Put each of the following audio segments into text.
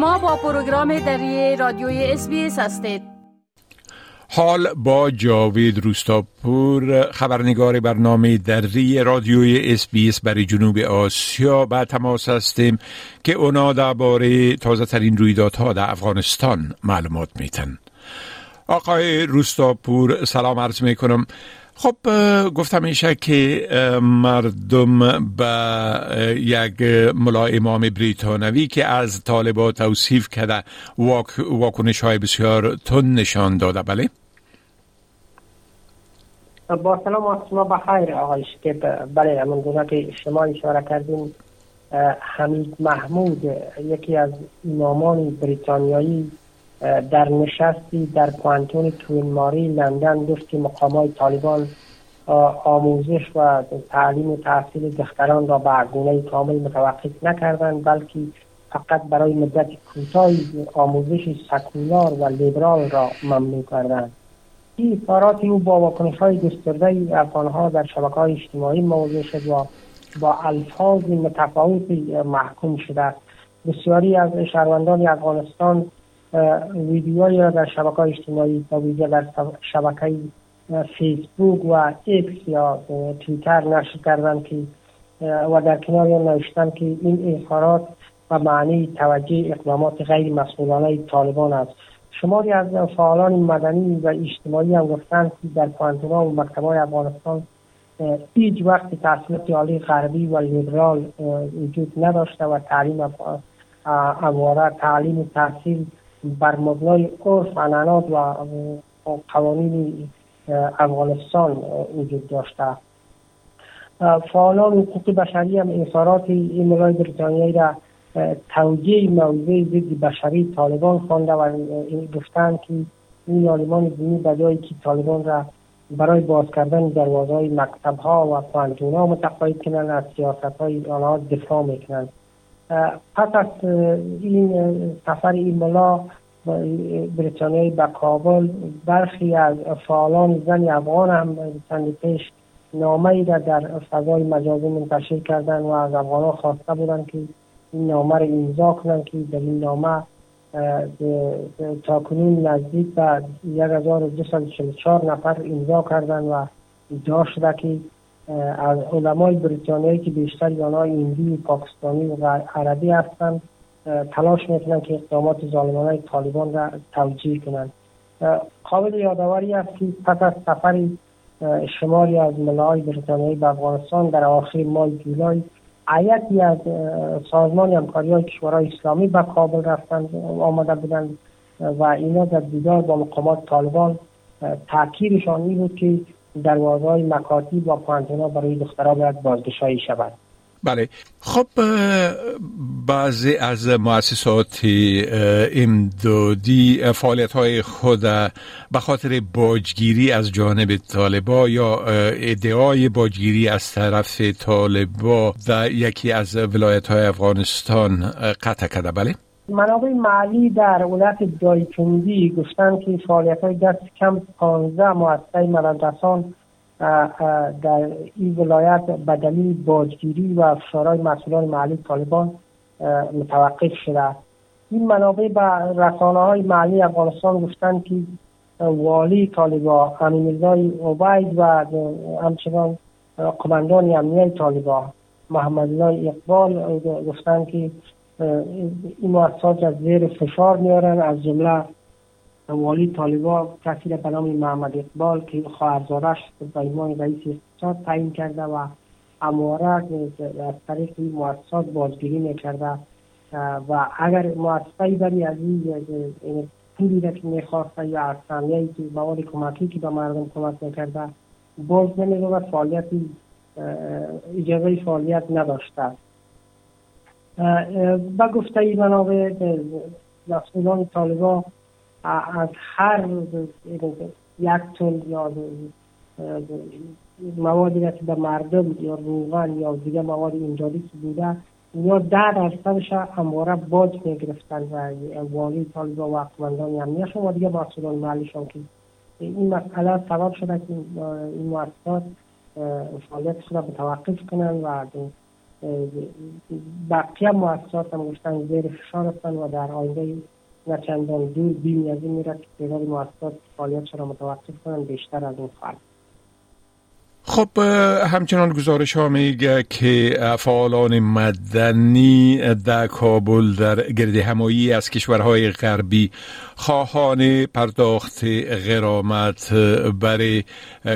شما با پروگرام دری رادیوی SBS هستید. حال با جاوید روستاپور خبرنگار برنامه دری رادیوی SBS برای جنوب آسیا به تماس هستیم که اونا درباره تازه ترین رویدادها در افغانستان معلومات میتن آقای روستاپور سلام عرض می کنم خب گفتم میشه که مردم به یک ملا امام بریتانوی که از طالبا توصیف کرده واکنش های بسیار تن نشان داده. بله؟ با سلام و شما بخیر آقای شکیب. بله همون گونه که شما اشاره کردیم. حمید محمود یکی از امامان بریتانیایی در نشستی در پوانتون توین ماری لندن گفت که مقامای طالبان آموزش و تعلیم و تحصیل دختران را به گونه کامل متوقف نکردند بلکه فقط برای مدت کوتاهی آموزش سکولار و لیبرال را ممنوع کردند. این اظهارات او با واکنش های گسترده افغانها در شبکه های اجتماعی موضوع شد و با الفاظ متفاوتی محکوم شده بسیاری از شهروندان افغانستان ویدیوهایی را در شبکه اجتماعی و ویژه در شبکه فیسبوک و اکس یا تویتر نشر کردند که و در کنار نوشتن که این اظهارات و معنی توجه اقدامات غیر مسئولانه طالبان است. شماری از فعالان مدنی و اجتماعی هم گفتند که در پانتونا و مکتبای افغانستان هیچ وقت تحصیلات عالی غربی و لیبرال وجود نداشته و تعلیم امواره تعلیم و تحصیل بر مبنای عرف عنعنات و قوانین افغانستان وجود داشته. فعالان حقوق بشری هم اظهارات این ملای بریتانیایی را توجیه موضوع ضد بشری طالبان خوانده و گفتند که این عالمان دینی به که طالبان را برای باز کردن دروازه های مکتب ها و پانتون ها متقاعد کنند از سیاست های آنها دفاع می‌کنند. پس از این سفر این ملا بریتانیایی به کابل برخی از فعالان زن افغان هم چند پیش نامه ای را در فضای مجازی منتشر کردن و از افغان خواسته بودند که این نامه را امضا کنند که در این نامه تاکنون نزدیک به 1244 نفر امضا کردن و ادعا شده که از علمای بریتانیایی که بیشتر آنها هندی پاکستانی و عربی هستند تلاش می‌کنند که اقدامات ظالمانه طالبان را توجیه کنند. قابل یادآوری است که پس از سفر شماری از ملاهای بریتانیایی به افغانستان در آخر ماه جولای عیتی از سازمان همکاری های کشورهای اسلامی به کابل رفتند آمده بودند و اینا در دیدار با مقامات طالبان تاکیدشان این بود که دروازه های مکاتب و پانتونا برای دخترها باید بازگشایی شود. بله. خب بعضی از مؤسسات امدادی فعالیت های خود به خاطر باجگیری از جانب طالبا یا ادعای باجگیری از طرف طالبا در یکی از ولایت های افغانستان قطع کرده. بله؟ منابع معلی در ولایت دایکنگی گفتن که فعالیت های دست کم 15 مؤسسه مدرسان در این ولایت به دلیل باجگیری و افشارهای مسئولان محلی طالبان متوقف شده. این منابع به رسانه های محلی افغانستان گفتند که والی طالبا امیرزای عبید و همچنان قماندان امنیه طالبا محمد اقبال گفتند که این مؤسسات از زیر فشار میارن. از جمله والی طالبا کسی به نام محمد اقبال که خواهرزادش به ایمان رئیس اقتصاد تعیین کرده و اماره از طریق این مؤسسات بازگیری می‌کرده و اگر مؤسسه بری از این پولی که می‌خواسته یا از که مواد کمکی که به مردم کمک می‌کرده باز نمیده و فعالیتی اجازه فعالیت نداشته. به گفته ای منابع مسئولان طالبان از هر یک تن یا موادی که به مردم یا روغن یا دیگه مواد امدادی که بوده یا ده درصدش همواره باج می‌گرفتن و والی طالب و هم امنیه شما دیگه مسئولان محلیشان که این مسئله سبب شده که این مؤسسات فعالیت شده متوقف کنن و بقیه مؤسسات هم گفتن زیر فشار هستن و در آینده نه چندان دور بینی از این میرد که تعداد مؤسسات فعالیت را متوقف کنند بیشتر از اون خواهد خب همچنان گزارش ها میگه که فعالان مدنی در کابل در گرد همایی از کشورهای غربی خواهان پرداخت غرامت برای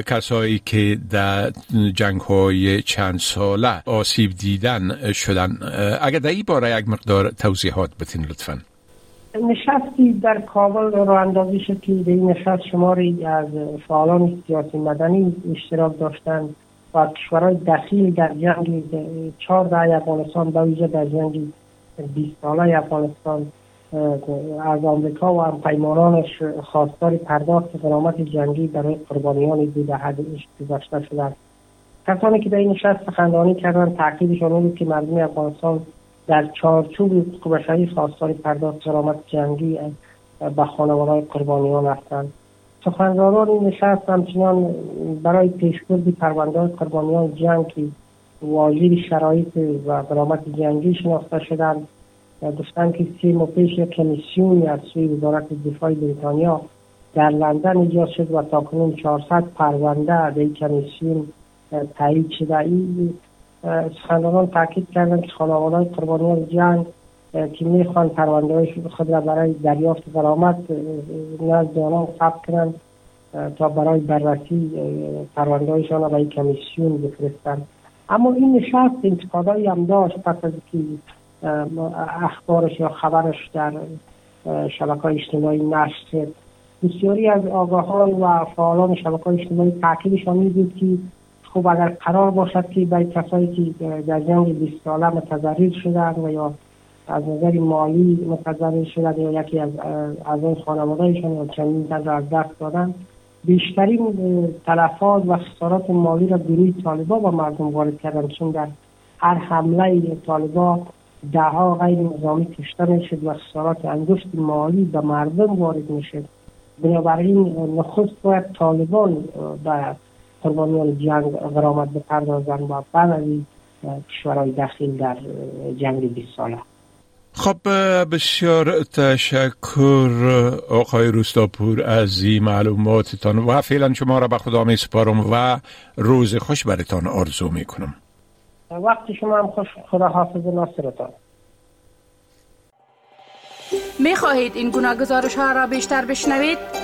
کسایی که در جنگ های چند ساله آسیب دیدن شدن. اگر در این باره یک مقدار توضیحات بتین لطفاً. نشستی در کابل رو اندازی شد که در این نشست شماری از فعالان سیاسی مدنی اشتراک داشتند و کشورهای دخیل در جنگ چهار افغانستان به ویژه در جنگ 20 ساله افغانستان از آمریکا و هم پیمانانش خواستار پرداخت غرامت جنگی برای قربانیان دو دهه گذشته شدند کسانی که در این نشست خندانی کردن تاکیدشان بود که مردم افغانستان در چارچوب حقوق بشری خواستار پرداخت غرامت جنگی به خانواده قربانیان هستند. سخنرانان این نشست همچنان برای پیشبرد پرونده قربانیان جنگ که واجد شرایط و غرامت جنگی شناخته شدند. گفتند که سی ماه پیش یک کمیسیونی از سوی وزارت دفاع بریتانیا در لندن ایجاد شد و تاکنون 400 پرونده در این کمیسیون تایید شده. سخنرانان تاکید کردند که خانواده قربانیان جنگ که می‌خوان پرونده خود را برای دریافت غرامت نزد آنان ثبت کنند تا برای بررسی پرونده را به کمیسیون بفرستند اما این نشست انتقادایی هم داشت پس از که اخبارش یا خبرش در شبکه اجتماعی نشر شد. بسیاری از آگاهان و فعالان شبکه اجتماعی تاکیدشان می که خب اگر قرار باشد که برای کسایی که در جنگ 20 ساله متضرر شدن و یا از نظر مالی متضرر شدن یا یکی از اعضای خانوادهشان یا چندین تن را از دست دادن بیشترین تلفات و خسارات مالی را گروه طالبا با مردم وارد کردن چون در هر حمله طالبا دهها غیر نظامی کشته می‌شد و خسارات انگشت مالی به مردم وارد می‌شد. بنابراین نخست باید طالبان به قربانیان جنگ غرامت بپردازن و بعد از این کشورهای داخل در جنگ 20 ساله. خب بسیار تشکر آقای روستاپور از این معلوماتتان و فعلا شما را به خدا می سپارم و روز خوش برتان آرزو می کنم وقت شما هم خوش خدا حافظ ناصرتان. می خواهید این گونه گزارش ها را بیشتر بشنوید؟